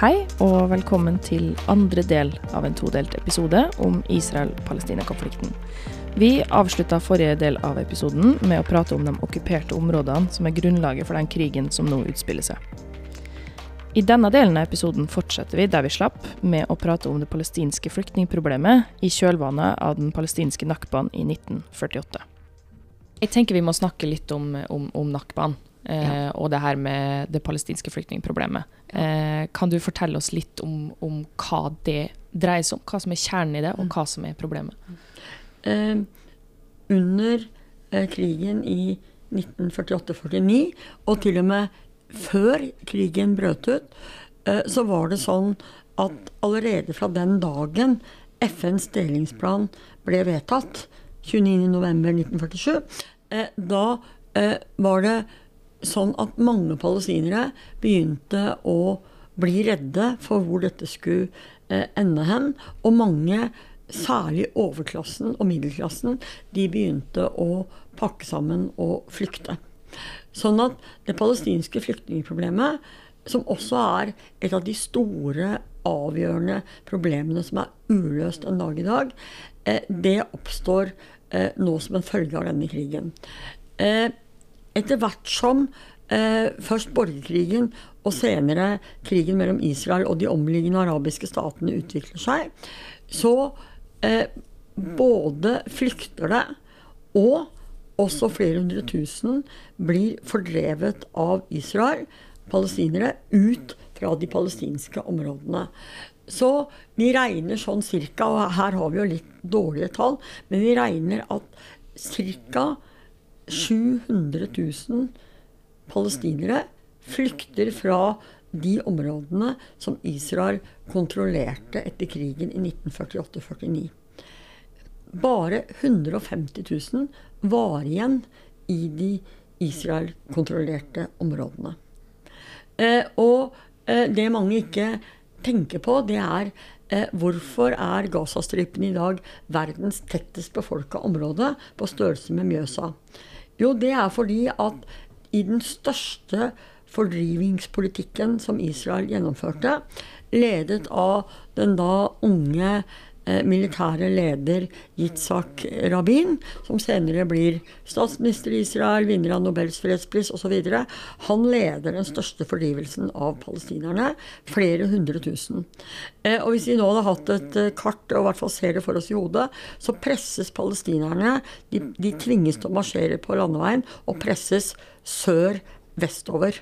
Hei, og velkommen til andre del av en todelt episode om Israel-Palestina-konflikten. Vi avslutta forrige del av episoden med å prate om de okkuperte områdene som er grunnlaget for den krigen som nå utspiller seg. I denne delen av episoden fortsetter vi der vi slapp, med å prate om det palestinske flyktningproblemet i kjølvannet av den palestinske nakbaen i 1948. Jeg tenker vi må snakke litt om, om, om nakbaen. Eh, ja. og det her med det palestinske flyktningproblemet. Eh, kan du fortelle oss litt om, om, hva det dreier seg om? Hva som er kjernen i det, og hva som er problemet? Eh, under eh, krigen i 1948-49, og til og med før krigen brøt ut, eh, så var det sånn at allerede fra den dagen FNs delingsplan ble vedtatt, 29.11.1947, eh, da var det sånn at mange palestinere begynte å bli redde for hvor dette skulle eh, ende hen. Og mange, særlig overklassen og middelklassen, de begynte å pakke sammen og flykte. Sånn at det palestinske flyktningproblemet, som også er et av de store, avgjørende problemene som er uløst en dag i dag, eh, det oppstår eh, nå som en følge av denne krigen etter hvert som eh, først borgerkrigen og senere krigen mellom Israel og de omliggende arabiske statene utvikler seg, så eh, både flykter det og også flere hundre tusen blir fordrevet av Israel, palestinere, ut fra de palestinske områdene. Så vi regner sånn cirka, og her har vi jo litt dårlige tall, men vi regner at ca. 700 000 palestinere flykter fra de områdene som Israel kontrollerte etter krigen i 1948-49. Bare 150 000 var igjen i de Israel-kontrollerte områdene. Eh, og eh, det mange ikke tenker på, det er Eh, hvorfor er Gazastripen i dag verdens tettest befolka område, på størrelse med Mjøsa? Jo, det er fordi at i den største fordrivingspolitikken som Israel gjennomførte, ledet av den da unge militære leder Yitzhak Rabin, som senere blir statsminister i Israel, vinner av Nobels fredspris osv. Han leder den største fordrivelsen av palestinerne. Flere hundre tusen. Eh, og hvis vi nå hadde hatt et eh, kart, og i hvert fall ser det for oss i hodet, så presses palestinerne De, de tvinges til å marsjere på landeveien og presses sør-vestover.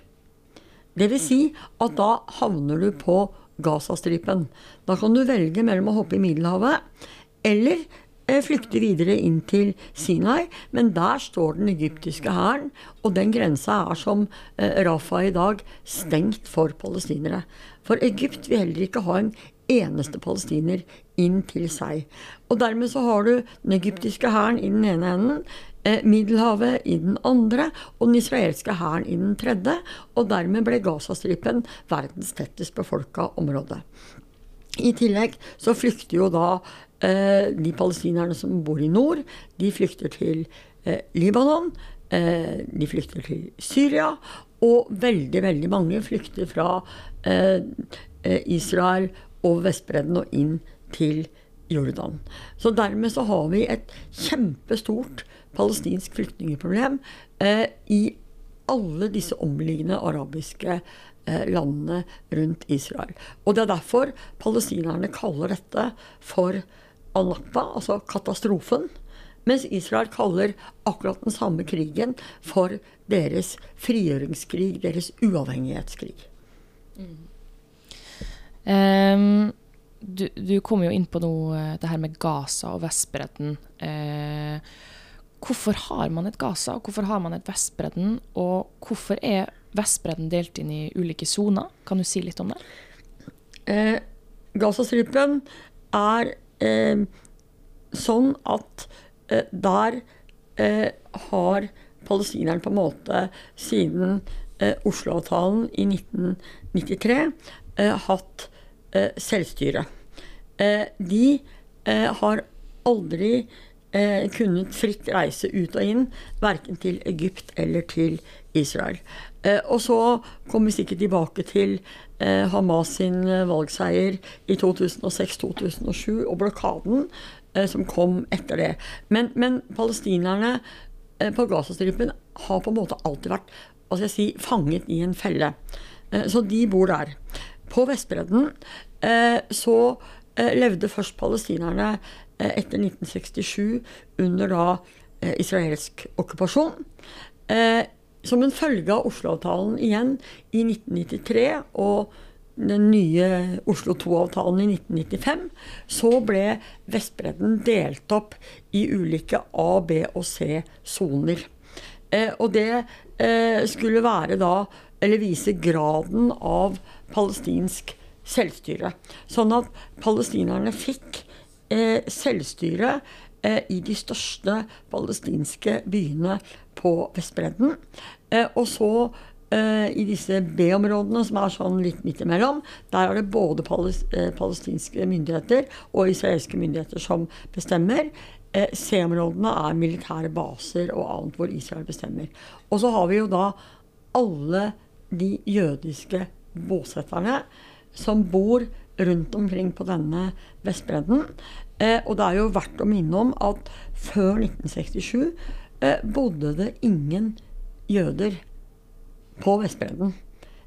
Det vil si at da havner du på Gazastripen. Da kan du velge mellom å hoppe i Middelhavet eller eh, flykte videre inn til Sinai, men der står den egyptiske hæren, og den grensa er som eh, Rafa i dag stengt for palestinere. For Egypt vil heller ikke ha en eneste palestiner inn til seg. Og dermed så har du den egyptiske hæren i den ene enden, Middelhavet i den andre og den israelske hæren i den tredje. Og dermed ble Gazastripen verdens tettest befolka område. I tillegg så flykter jo da eh, de palestinerne som bor i nord, de flykter til eh, Libanon. Eh, de flykter til Syria. Og veldig, veldig mange flykter fra eh, eh, Israel over Vestbredden og inn til Jordan. Så dermed så har vi et kjempestort palestinsk flyktningeproblem eh, i alle disse omliggende arabiske eh, landene rundt Israel. Og det er derfor palestinerne kaller dette for al-Nakba, altså katastrofen. Mens Israel kaller akkurat den samme krigen for deres frigjøringskrig, deres uavhengighetskrig. Mm. Um, du, du kom jo inn på noe, eh, det her med Gaza og Vestbredden. Uh, hvorfor har man et Gaza, og hvorfor har man et Vestbredden? Og hvorfor er Vestbredden delt inn i ulike soner? Kan du si litt om det? Eh, Gazastripen er eh, sånn at eh, der eh, har palestineren på en måte siden eh, Oslo-avtalen i 1993 hatt eh, selvstyre. Eh, de har aldri eh, kunnet fritt reise ut og inn, verken til Egypt eller til Israel. Eh, og så kom vi sikkert tilbake til eh, Hamas sin eh, valgseier i 2006-2007 og blokaden eh, som kom etter det. Men, men palestinerne eh, på Gazastripen har på en måte alltid vært skal jeg si, fanget i en felle. Eh, så de bor der. På Vestbredden så levde først palestinerne etter 1967 under da israelsk okkupasjon. Som en følge av Oslo-avtalen igjen i 1993 og den nye Oslo 2-avtalen i 1995, så ble Vestbredden delt opp i ulike A-, B- og C-soner. Eh, og det eh, skulle være da Eller vise graden av palestinsk selvstyre. Sånn at palestinerne fikk eh, selvstyre eh, i de største palestinske byene på Vestbredden. Eh, og så eh, i disse B-områdene, som er sånn litt midt imellom, der er det både eh, palestinske myndigheter og israelske myndigheter som bestemmer. C-områdene er militære baser og annet hvor Israel bestemmer. Og så har vi jo da alle de jødiske bosetterne som bor rundt omkring på denne Vestbredden. Eh, og det er jo verdt å minne om at før 1967 eh, bodde det ingen jøder på Vestbredden.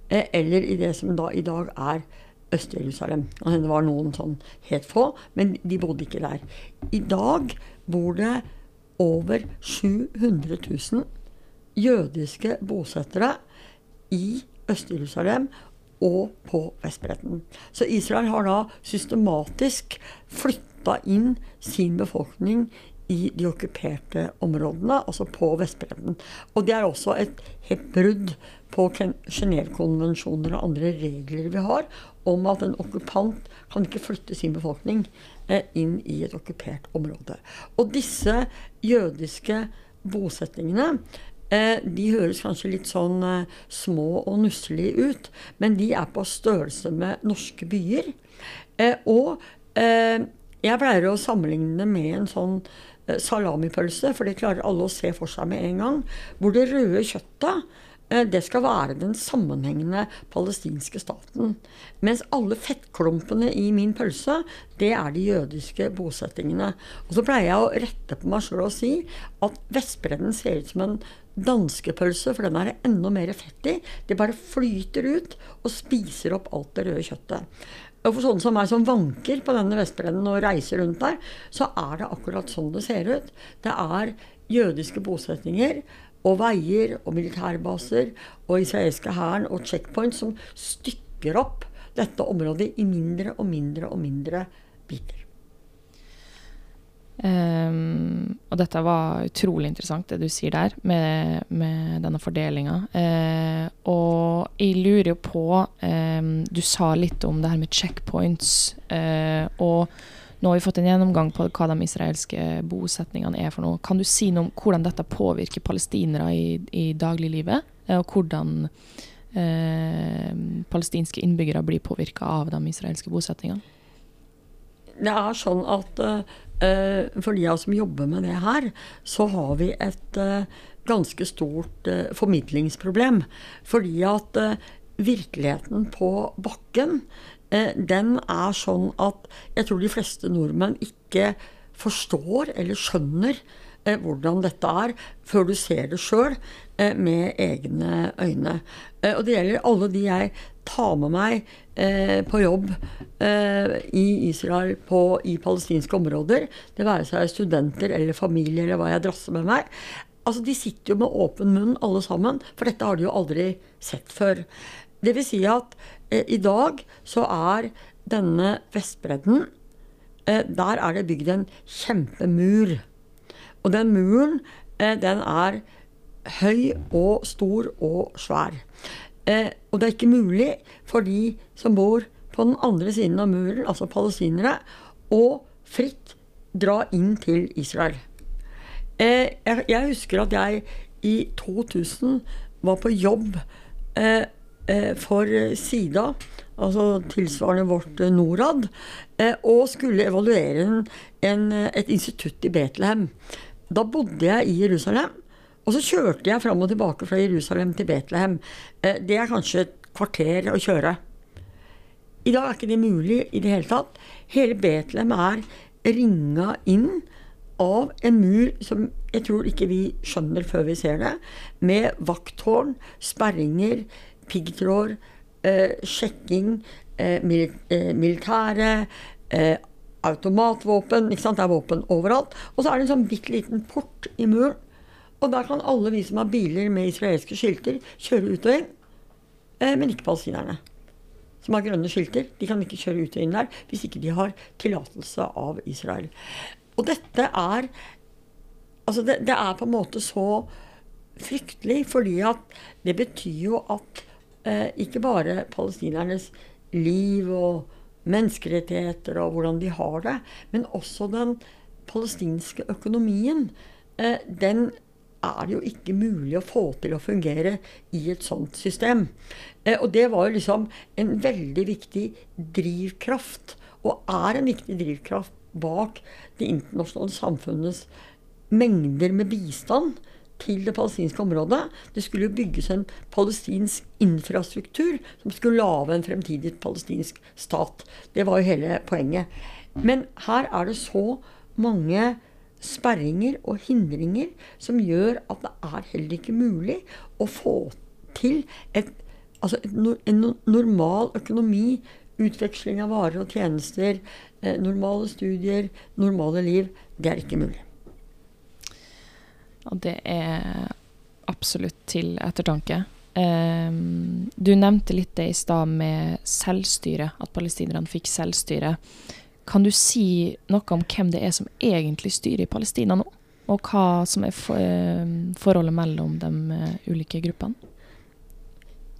Eh, eller i det som da i dag er Øst-Jerusalem. Det var noen sånn helt få, men de bodde ikke der. I dag bor det over 700 000 jødiske bosettere i Øst-Jerusalem og på Vestbredden. Så Israel har da systematisk flytta inn sin befolkning i de okkuperte områdene, altså på Vestbredden. Og det er også et helt brudd på Genévekonvensjoner og andre regler vi har om at en okkupant kan ikke flytte sin befolkning eh, inn i et okkupert område. Og disse jødiske bosettingene de høres kanskje litt sånn eh, små og nusselige ut, men de er på størrelse med norske byer. og jeg pleier å sammenligne med en sånn Eh, salamipølse, for det klarer alle å se for seg med en gang. Hvor det røde kjøttet eh, det skal være den sammenhengende palestinske staten. Mens alle fettklumpene i min pølse, det er de jødiske bosettingene. Og så pleier jeg å rette på meg sjøl og si at Vestbredden ser ut som en danskepølse, for den er det enda mer fett i. Det bare flyter ut og spiser opp alt det røde kjøttet. Og for sånne som meg som vanker på denne Vestbredden og reiser rundt der, så er det akkurat sånn det ser ut. Det er jødiske bosetninger og veier og militærbaser og israelske hæren og checkpoints som stykker opp dette området i mindre og mindre og mindre biter. Um, og dette var utrolig interessant, det du sier der, med, med denne fordelinga. Uh, og jeg lurer jo på um, Du sa litt om det her med checkpoints. Uh, og nå har vi fått en gjennomgang på hva de israelske bosetningene er for noe. Kan du si noe om hvordan dette påvirker palestinere i, i dagliglivet? Uh, og hvordan palestinske innbyggere blir påvirka av de israelske bosetningene? Det er sånn at Eh, for de av oss som jobber med det her, så har vi et eh, ganske stort eh, formidlingsproblem. Fordi at virkeligheten på bakken, den er sånn at jeg tror de fleste nordmenn ikke forstår eller skjønner hvordan dette er, før du ser det sjøl med egne øyne. Og det gjelder alle de jeg tar med meg eh, på jobb eh, i Israel på, i palestinske områder, det være seg studenter eller familie eller hva jeg drasser med meg, altså de sitter jo med åpen munn alle sammen, for dette har de jo aldri sett før. Det vil si at eh, i dag så er denne Vestbredden eh, Der er det bygd en kjempemur. Og den muren, eh, den er høy og stor og svær. Eh, og det er ikke mulig for de som bor på den andre siden av muren, altså palestinere, å fritt dra inn til Israel. Eh, jeg, jeg, husker at jeg i 2000 var på jobb eh, eh for Sida, altså tilsvarende vårt eh, Norad, eh, og skulle evaluere en, en, et institutt i Betlehem. Da bodde jeg i Jerusalem. Og så kjørte jeg fram og tilbake fra Jerusalem til Betlehem. Eh, det er kanskje et kvarter å kjøre. I dag er ikke det mulig i det hele tatt. Hele Betlehem er ringa inn av en mur som jeg tror ikke vi skjønner før vi ser det, med vakttårn, sperringer, piggtråder, eh, sjekking, eh, mil eh, militære, eh, automatvåpen. Det er våpen overalt. Og så er det en sånn bitte liten port i muren. Og der kan alle vi som har biler med israelske skilter, kjøre ut og inn. Eh, men ikke palestinerne. Som har grønne skilter. De kan ikke kjøre ut og inn der hvis ikke de har tillatelse av Israel. Og dette er Altså, det, det, er på en måte så fryktelig, fordi at det betyr jo at eh, ikke bare palestinernes liv og menneskerettigheter og hvordan de har det, men også den palestinske økonomien. Eh, den er det jo ikke mulig å få til å fungere i et sånt system. Eh, og det var jo liksom en veldig viktig drivkraft, og er en viktig drivkraft bak det internasjonale samfunnets mengder med bistand til det palestinske området. Det skulle jo bygges en palestinsk infrastruktur som skulle lage en fremtidig palestinsk stat. Det var jo hele poenget. Men her er det så mange sperringer og hindringer som gjør at det er heller ikke mulig å få til et, altså et, en normal økonomi, utveksling av varer og tjenester, eh, normale studier, normale liv. Det er ikke mulig. Og det er absolutt til ettertanke. Um, du nevnte litt det i stad med selvstyre, at palestinerne fikk selvstyre. Kan du si noe om hvem det er som egentlig styrer i Palestina nå? Og hva som er uh, forholdet mellom de uh, ulike gruppene?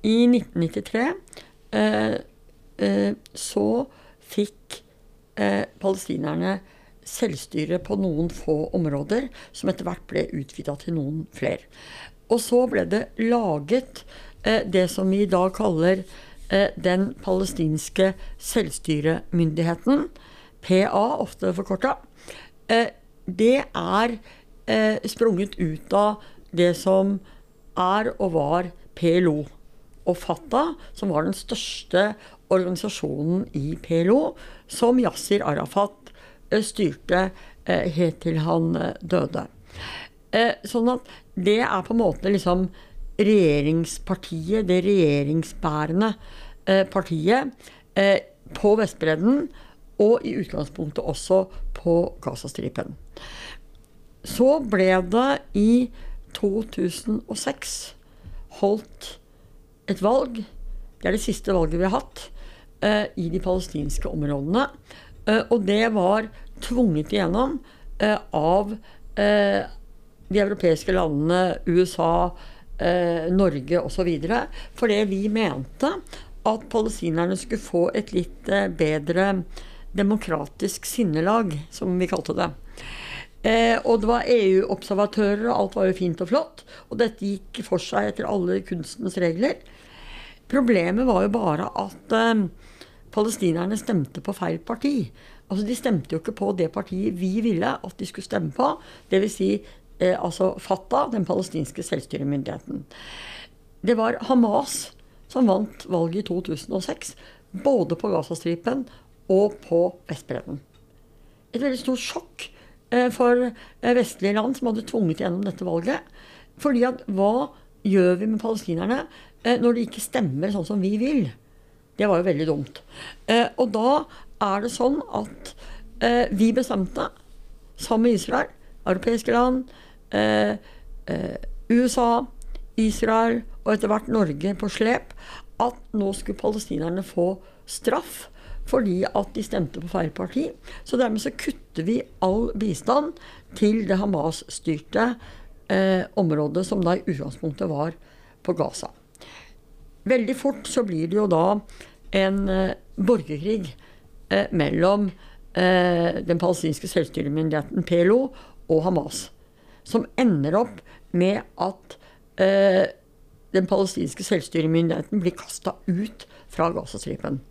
I 1993 uh, så fikk palestinerne selvstyre på noen få områder, som etter hvert ble utvida til noen flere. Og så ble det laget eh, det som vi i dag kaller eh, den palestinske selvstyremyndigheten, PA, ofte forkorta. Eh, det er eh, sprunget ut av det som er og var PLO. Og Fatah, som var den største organisasjonen i PLO, som Yasir Arafat Eh, styrte helt til han døde. Sånn at det er på en måte liksom regjeringspartiet, det regjeringsbærende partiet, på Vestbredden, og i utgangspunktet også på Gazastripen. Så ble det i 2006 holdt et valg. Det er det siste valget vi har hatt i de palestinske områdene. Eh, og det var tvunget igjennom eh, av eh, de europeiske landene, USA, Norge osv. Fordi vi mente at palestinerne skulle få et litt bedre demokratisk sinnelag, som vi kalte det. Eh, og det var EU-observatører, og alt var jo fint og flott. Og dette gikk for seg etter alle kunstens regler. Problemet var jo bare at eh, palestinerne stemte på feil parti. Altså, De stemte jo ikke på det partiet vi ville at de skulle stemme på. Dvs. Si, eh, altså Fatah, den palestinske selvstyremyndigheten. Det var Hamas som vant valget i 2006. Både på Gazastripen og på Vestbredden. Et veldig stort sjokk eh, for eh, vestlige land som hadde tvunget gjennom dette valget. Fordi at hva gjør vi med palestinerne eh, når de ikke stemmer sånn som vi vil? Det var jo veldig dumt. Og da er det sånn at vi bestemte, sammen med Israel, europeiske land, USA, Israel og etter hvert Norge på slep, at nå skulle palestinerne få straff fordi at de stemte på feil parti. Så dermed så kutter vi all bistand til det Hamas-styrte eh, området som da i utgangspunktet var på Gaza. Veldig fort så blir det jo da en eh, borgerkrig eh, mellom eh, den palestinske selvstyremyndigheten PLO og Hamas. Som ender opp med at den palestinske selvstyremyndigheten blir kasta ut fra Gazastripen.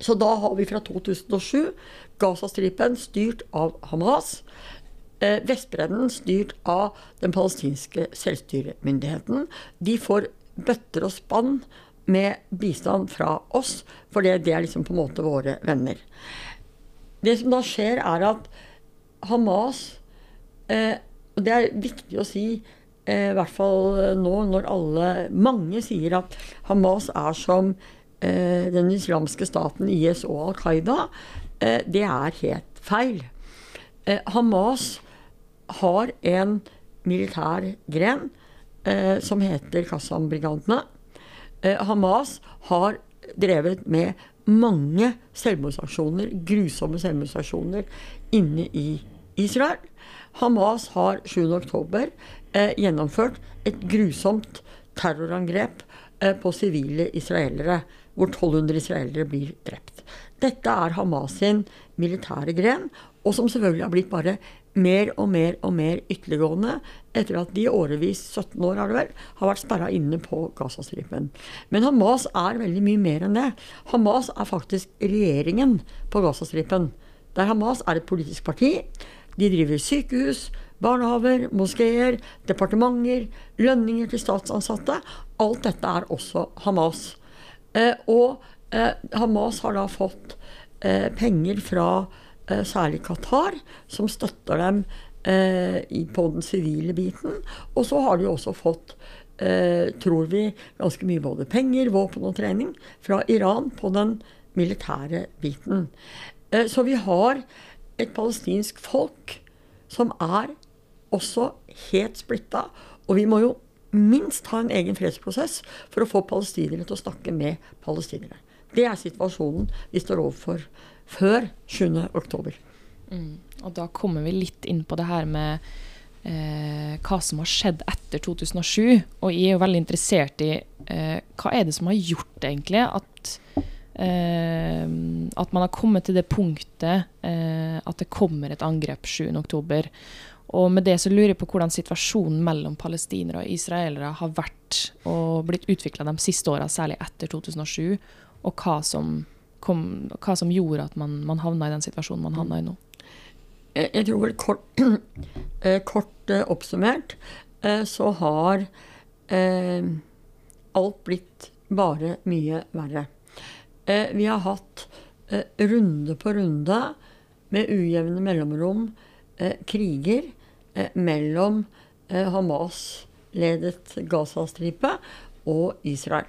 Så da har vi fra 2007 Gazastripen styrt av Hamas. eh, Vestbredden styrt av den palestinske selvstyremyndigheten. De får bøtter og spann med bistand fra oss, for det, det er liksom på en måte våre venner. Det som da skjer, er at Hamas eh, Og det er viktig å si, eh, i hvert fall nå når alle Mange sier at Hamas er som eh, den islamske staten IS og Al Qaida. Eh, det er helt feil. Eh, Hamas har en militær gren eh, som heter Qassam-brigantene. Hamas har drevet med mange selvmordsaksjoner, grusomme selvmordsaksjoner, inne i Israel. Hamas har 7.10 eh, gjennomført et grusomt terrorangrep eh, på sivile israelere, hvor 1200 israelere blir drept. Dette er Hamas sin militære gren, og som selvfølgelig har blitt bare mer og mer og mer ytterliggående etter at de årevis, 17 år har det vel, har vært sperra inne på Gazastripen. Men Hamas er veldig mye mer enn det. Hamas er faktisk regjeringen på Gazastripen. Der Hamas er et politisk parti. De driver sykehus, barnehaver, moskeer, departementer, lønninger til statsansatte. Alt dette er også Hamas. Eh, og eh, Hamas har da fått eh, penger fra særlig Qatar, som støtter dem på den sivile biten. Og så har de også fått, tror vi, ganske mye både penger, våpen og trening fra Iran på den militære biten. så vi har et palestinsk folk som er også helt splitta. Og vi må jo minst ha en egen fredsprosess for å få palestinere til å snakke med palestinere. Det er situasjonen vi står overfor før 7. oktober. Mm. Og da kommer vi litt inn på det her med eh, hva som har skjedd etter 2007. Og jeg er jo veldig interessert i eh, hva er det som har gjort egentlig at eh, at man har kommet til det punktet eh, at det kommer et angrep 7.10. Og med det så lurer jeg på hvordan situasjonen mellom palestinere og israelere har vært og blitt utvikla de siste åra, særlig etter 2007, og hva som kom, hva som gjorde at man, man havna i den situasjonen man havna i nå? Jeg tror vel kort, eh, kort eh, oppsummert eh, så har alt blitt bare mye verre. Vi har hatt runde på runde med ujevne mellomrom kriger mellom Hamas-ledet Gazastripe og Israel.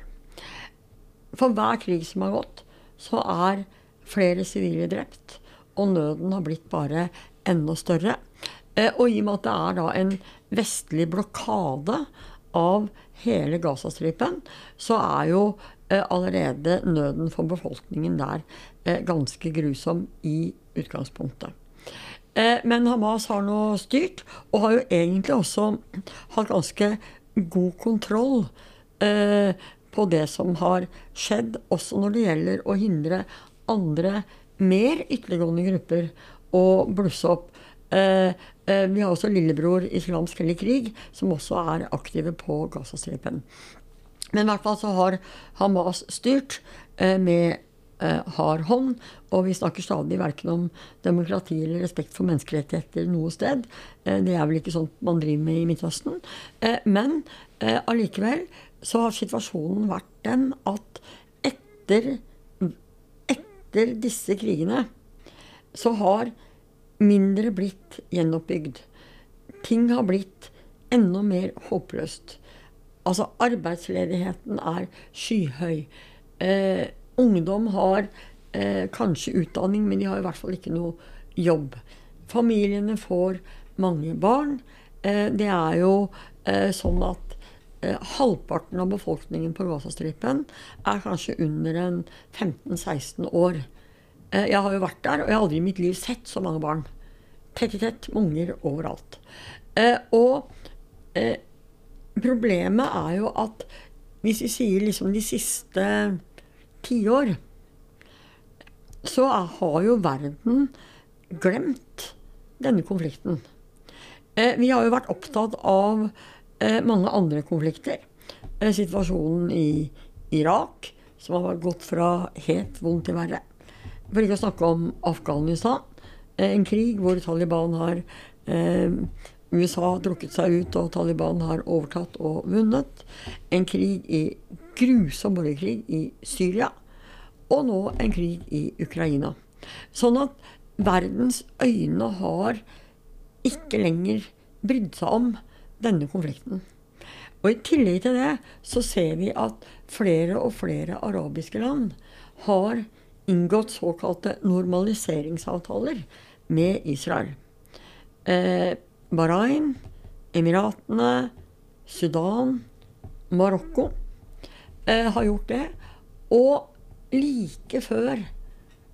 For hver krig som har gått, så er flere sivile drept. Og nøden har blitt bare enda større. Eh, og i og med at det er da en vestlig blokade av hele Gazastripen, så er jo eh, allerede nøden for befolkningen der eh, ganske grusom i utgangspunktet. Men Hamas har nå styrt, og har jo egentlig også hatt ganske god kontroll på det som har skjedd, også når det gjelder å hindre andre mer ytterliggående grupper å blusse opp. Eh, eh, vi har også lillebror Islamsk hellig krig, som også er aktive på Gazastripen. Men i hvert fall så har Hamas styrt eh, med eh, hard hånd, og vi snakker stadig verken om demokrati eller respekt for menneskerettigheter noe sted. Eh, det er vel ikke sånn man driver med i Midtøsten. Eh, men allikevel så har situasjonen vært den at etter, etter disse krigene så har mindre blitt gjenoppbygd. Ting har blitt enda mer håpløst. Altså, arbeidsledigheten er skyhøy. Eh, ungdom har eh, kanskje utdanning, men de har i hvert fall ikke noe jobb. Familiene får mange barn. Eh, det er jo eh, sånn at eh, halvparten av befolkningen på Gazastripen er kanskje under en 15-16 år. Eh, jeg har jo vært der, og jeg har aldri i mitt liv sett så mange barn. Tett i tett unger overalt. Eh, og problemet er jo at hvis vi sier liksom de siste tiår, så har jo verden glemt denne konflikten. Eh, vi har jo vært opptatt av Eh, mange andre konflikter. Eh, situasjonen i Irak, som har gått fra helt vondt til verre. For ikke å snakke om Afghanistan. En krig hvor Taliban har USA har trukket seg ut, og Taliban har overtatt og vunnet. En krig i grusom borgerkrig i Syria. Og nå en krig i Ukraina. Sånn at verdens øyne har ikke lenger brydd seg om denne konflikten. Og i tillegg til det så ser vi at flere og flere arabiske land har inngått såkalte normaliseringsavtaler med Israel. Eh, Bahrain, Emiratene, Sudan, Marokko eh, har gjort det. Og like før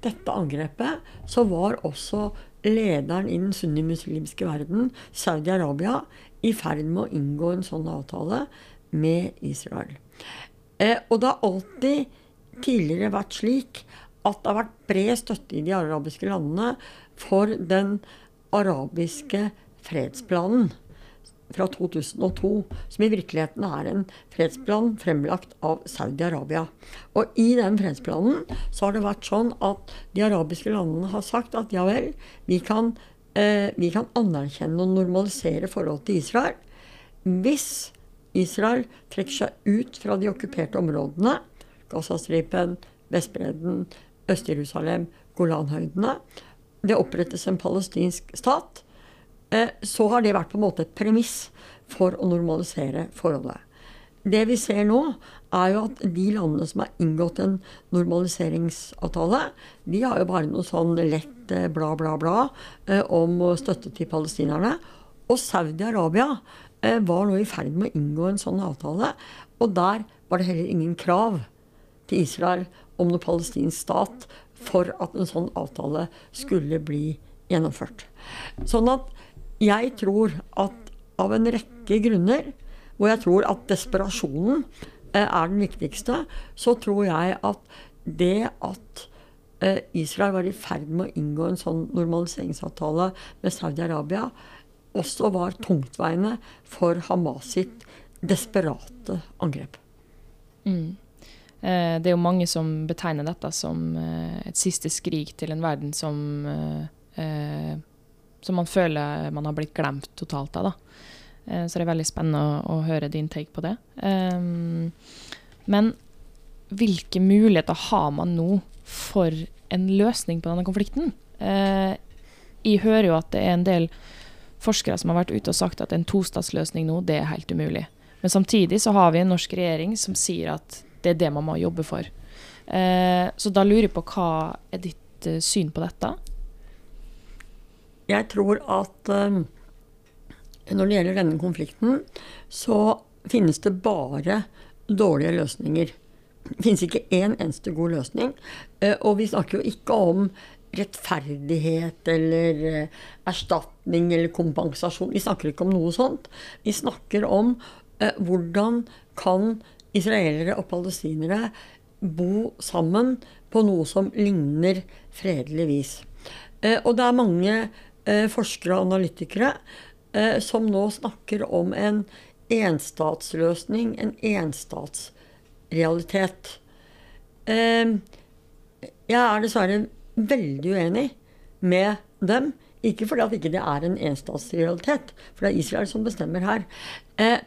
dette angrepet så var også lederen i den sunnimuslimske verden, Saudi-Arabia, i ferd med å inngå en sånn avtale med Israel. Eh, og det har alltid tidligere vært slik at det har vært bred støtte i de arabiske landene for den arabiske fredsplanen fra 2002, som i virkeligheten er en fredsplan fremlagt av Saudi-Arabia. Og i den fredsplanen så har det vært sånn at de arabiske landene har sagt at ja vel, vi kan, eh, vi kan anerkjenne og normalisere forholdet til Israel hvis Israel trekker seg ut fra de okkuperte områdene, Gazastripen, Vestbredden, Øst-Jerusalem, Golanhøydene. Det opprettes en palestinsk stat. Eh, så har det vært på en måte et premiss for å normalisere forholdet. Det vi ser nå, er jo at de landene som har inngått en normaliseringsavtale, de har jo bare noe sånn lett eh, bla, bla, bla eh, om støtte til palestinerne. Og Saudi-Arabia var nå i ferd med å inngå en sånn avtale. Og der var det heller ingen krav til Israel om noen palestinsk stat for at en sånn avtale skulle bli gjennomført. Sånn at jeg tror at av en rekke grunner, hvor jeg tror at desperasjonen eh, er den viktigste, så tror jeg at det at eh, Israel var i ferd med å inngå en sånn normaliseringsavtale med Saudi-Arabia, også var tungtveiende for Hamas sitt desperate angrep. Mm. Eh, det er jo mange som betegner dette som et siste skrik til en verden som som man føler man har blitt glemt totalt av. da. Eh, så det er veldig spennende å, å høre din take på det. Um, men hvilke muligheter har man nå for en løsning på denne konflikten? Uh, jeg hører jo at det er en del forskere som har vært ute og sagt at en tostatsløsning nå, det er helt umulig. Men samtidig så har vi en norsk regjering som sier at det er det man må jobbe for. Uh, så da lurer jeg på hva er ditt uh, syn på dette? Jeg tror at um, når det gjelder denne konflikten, så finnes det bare dårlige løsninger. Det finnes ikke én eneste god løsning. Uh, og vi snakker jo ikke om rettferdighet eller uh, erstatning eller kompensasjon. Vi snakker ikke om noe sånt. Vi snakker om hvordan kan israelere og palestinere bo sammen på noe som ligner fredelig vis. Og det er mange Eh, forskere og analytikere eh, som nå snakker om en enstatsløsning, en enstatsrealitet. Eh, jeg er dessverre veldig uenig med dem. Ikke fordi at ikke det er en enstatsrealitet, for det er Israel som bestemmer her.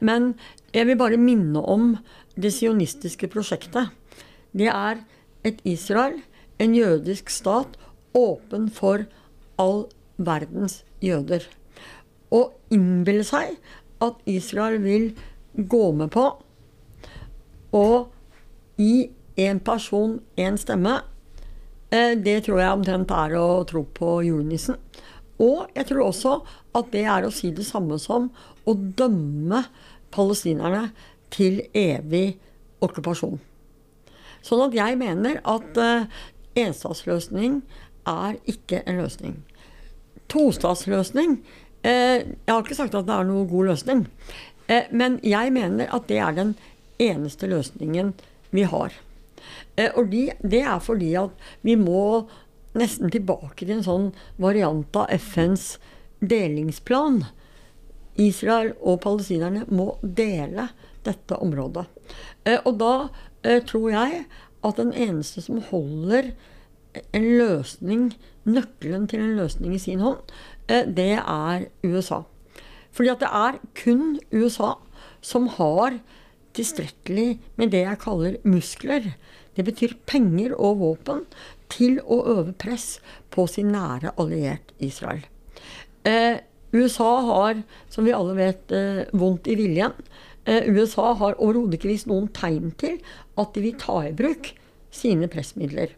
Men jeg vil bare minne om det sionistiske prosjektet. Det er et Israel, en jødisk stat, åpen for all verdens jøder. Å innbille seg at Israel vil gå med på å gi én person én stemme, eh, det tror jeg omtrent er å tro på julenissen. Og jeg tror også at det er å si det samme som å dømme palestinerne til evig okkupasjon. Sånn at jeg mener at uh, enstatsløsning er ikke en løsning tostatsløsning eh, Jeg har ikke sagt at det er noen god løsning. Eh, men jeg mener at det er den eneste løsningen vi har. Eh, og de, det er fordi at vi må nesten tilbake til en sånn variant av FNs delingsplan. Israel og palestinerne må dele dette området. og da tror jeg at den eneste som holder en løsning, nøkkelen til en løsning i sin hånd, eh, det er USA. Fordi at det er kun USA som har tilstrekkelig med det jeg kaller muskler. Det betyr penger og våpen til å øve press på sin nære alliert Israel. Eh, USA har, som vi alle vet, eh, vondt i viljen. Eh, USA har overhodet ikke vist noen tegn til at de vil ta i bruk sine pressmidler.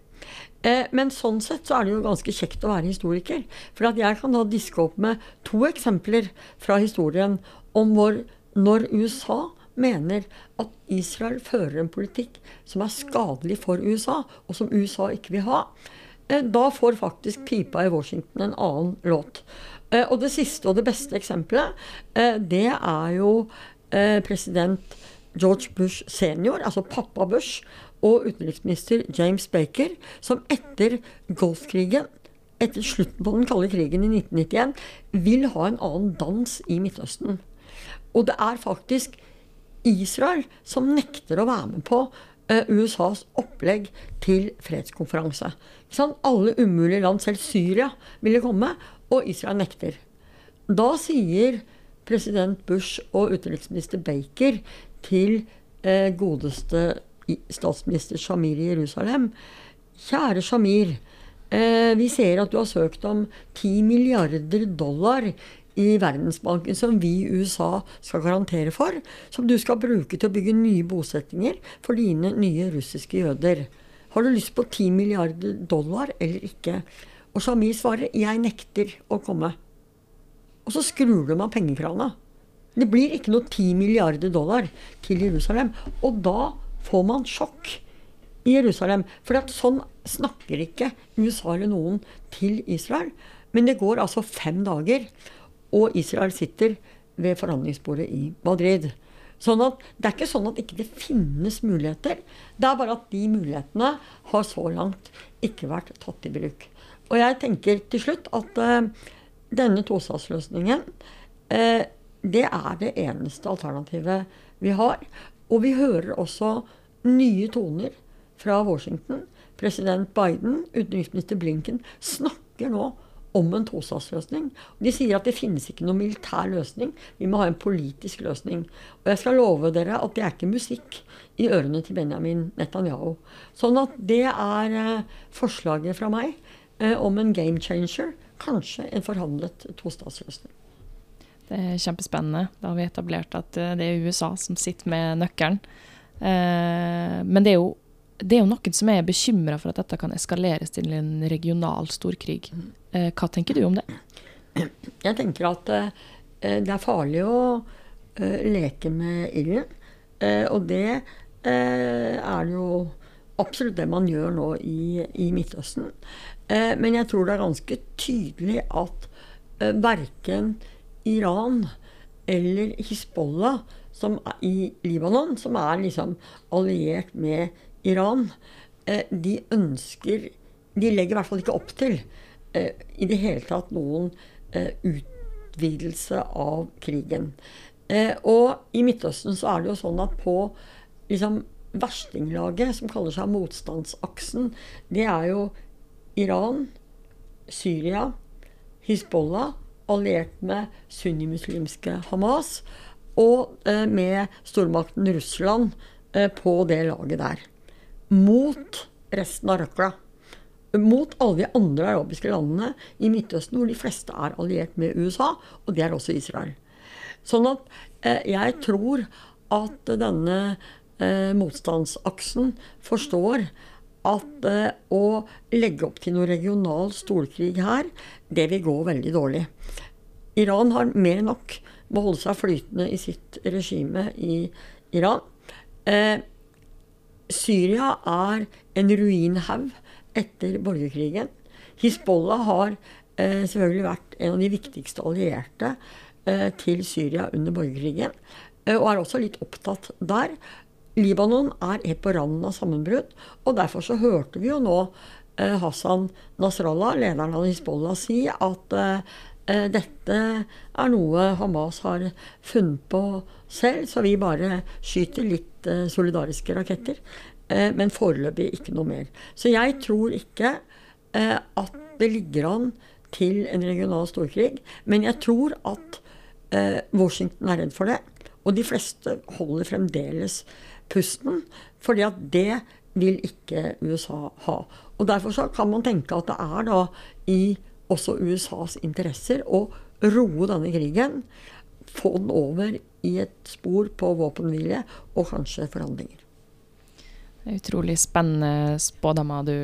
Eh, men sånn sett så er det jo ganske kjekt å være historiker. For at jeg kan da diske opp med to eksempler fra historien om hvor når USA mener at Israel fører en politikk som er skadelig for USA, og som USA ikke vil ha, eh, da får faktisk pipa i Washington en annen låt. Eh, og det siste og det beste eksempelet, det er jo president George Bush senior, altså pappa Bush, og utenriksminister James Baker, som etter Golfkrigen, etter slutten på den kalde krigen i 1991, vil ha en annen dans i Midtøsten. Og det er faktisk Israel som nekter å være med på uh, USAs opplegg til fredskonferanse. Alle umulige land, selv Syria, ville komme, og Israel nekter. Da sier president Bush og utenriksminister Baker til uh, godeste statsminister Shamir i Jerusalem Kjære Shamir. Uh, vi ser at du har søkt om 10 milliarder dollar i Verdensbanken som vi i USA skal garantere for, som du skal bruke til å bygge nye bosettinger for dine nye russiske jøder. Har du lyst på 10 milliarder dollar eller ikke? Og Shamir svarer 'jeg nekter å komme'. Og så skrur de av pengekrana. Det blir ikke noe 10 milliarder dollar til Jerusalem. Og da får man sjokk i Jerusalem. For sånn snakker ikke USA eller noen til Israel. Men det går altså fem dager og Israel sitter ved forhandlingsbordet i Madrid. Sånn at Det er ikke sånn at ikke det ikke finnes muligheter. Det er bare at de mulighetene har så langt ikke vært tatt i bruk. Og jeg tenker til slutt at uh, denne tostatsløsningen uh, det er det eneste alternativet vi har. Og vi hører også nye toner fra Washington. President Biden, utenriksminister Blinken, snakker nå om en tostatsløsning. De sier at det finnes ikke noen militær løsning, vi må ha en politisk løsning. Og jeg skal love dere at det er ikke musikk i ørene til Benjamin Netanyahu. Sånn at det er eh, forslaget fra meg eh, om en game changer. Kanskje en forhandlet tostatsløsning. Det er kjempespennende. Da har vi etablert at eh, det er USA som sitter med nøkkelen. Men det er jo det er jo noen som er bekymra for at dette kan eskaleres til en regional storkrig. Eh, hva tenker du om det? Jeg tenker at eh, det er farlig å eh, leke med ilden. Og det er jo absolutt det man gjør nå i, i Midtøsten. Men jeg tror det er ganske tydelig at verken Iran eller Hizbollah i Libanon, som er liksom alliert med Iran, eh, de ønsker De legger i hvert fall ikke opp til eh, i det hele tatt noen eh, utvidelse av krigen. Og i Midtøsten så er det jo sånn at på liksom, verstinglaget, som kaller seg motstandsaksen, det er jo Iran, Syria, Hizbollah, alliert med sunnimuslimske Hamas, og med stormakten Russland på det laget der mot resten av røkla. Mot alle de andre arabiske landene i Midtøsten hvor de fleste er alliert med USA, og det er også Israel. Sånn at eh, jeg tror at denne eh, motstandsaksen forstår at eh, å legge opp til noe regional storkrig her, det vil gå veldig dårlig. Iran har mer enn nok med å holde seg flytende i sitt regime i Iran. Eh, Syria er en ruinhaug etter borgerkrigen. Hizbollah har eh, selvfølgelig vært en av de viktigste allierte eh, til Syria under borgerkrigen, eh, og er også litt opptatt der. Libanon er helt på randen av sammenbrudd, og derfor så hørte vi jo nå eh, Hassan Nasrallah, lederen av Hizbollah, si at eh, eh, dette er noe Hamas har funnet på selv, så vi bare skyter litt solidariske raketter. Eh, men foreløpig ikke noe mer. Så jeg tror ikke eh, at det ligger an til en regional storkrig. Men jeg tror at eh, Washington er redd for det. Og de fleste holder fremdeles pusten, fordi at det vil ikke USA ha. Og Derfor kan man tenke at det er da i også USAs interesser å roe denne krigen. Få den over i et spor på våpenhvile og kanskje forhandlinger. Det er utrolig spennende spådommer du,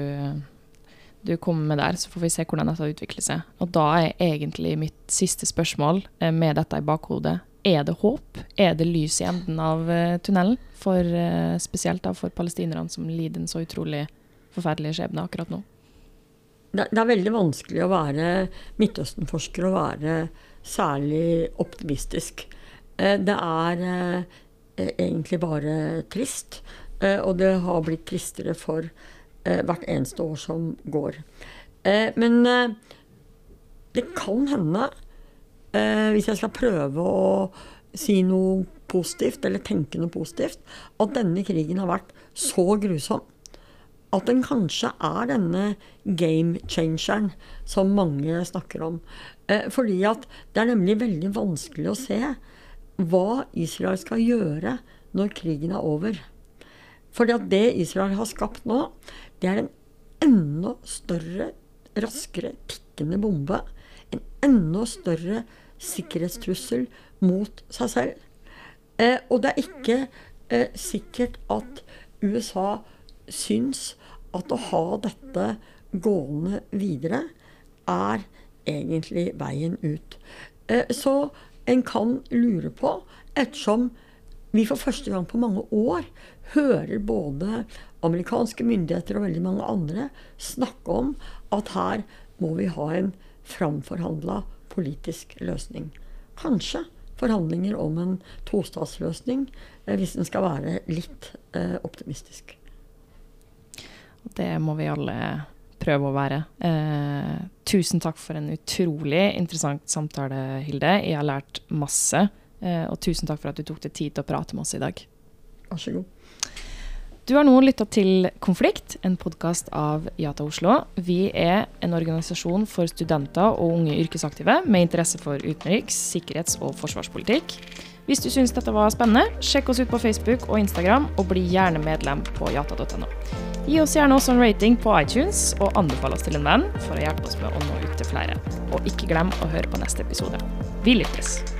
du kommer med der. Så får vi se hvordan dette utvikler seg. Og da er egentlig mitt siste spørsmål eh, med dette i bakhodet. Er det håp? Er det lys i enden av eh, tunnelen? For, eh, spesielt da for palestinerne som lider en så utrolig forferdelig skjebne akkurat nå? Det, det er veldig vanskelig å være Midtøsten-forsker og være særlig optimistisk. Det er egentlig bare trist. Eh, og det har blitt tristere for eh, hvert eneste år som går. Eh, men det kan hende, hvis jeg skal prøve å si noe positivt, eller tenke noe positivt, at denne krigen har vært så grusom at den kanskje er denne game changeren som mange snakker om. Fordi at det er nemlig veldig vanskelig å se hva Israel skal gjøre når krigen er over. Fordi at det Israel har skapt nå, det er en enda større, raskere tikkende bombe. En enda større sikkerhetstrussel mot seg selv. Eh, og det er ikke eh, sikkert at USA syns at å ha dette gående videre er egentlig veien ut. Eh, så en kan lure på, ettersom vi for første gang på mange år hører både amerikanske myndigheter og veldig mange andre snakke om at her må vi ha en framforhandla politisk løsning. Kanskje forhandlinger om en tostatsløsning, eh, hvis den skal være litt eh, optimistisk. Det må vi alle prøve å være. Eh, tusen takk for en utrolig interessant samtale, Hilde. Jeg har lært masse. Eh, og tusen takk for at du tok deg tid til å prate med oss i dag. Vær så god. Du har nå lytta til Konflikt, en podkast av Jata Oslo. Vi er en organisasjon for studenter og unge yrkesaktive med interesse for utenriks-, sikkerhets- og forsvarspolitikk. Hvis du syns dette var spennende, sjekk oss ut på Facebook og Instagram, og bli gjerne medlem på jata.no. Gi oss gjerne også en rating på iTunes, og anbefal oss til en venn for å hjelpe oss med å nå ut til flere. Og ikke glem å høre på neste episode. Vi lykkes!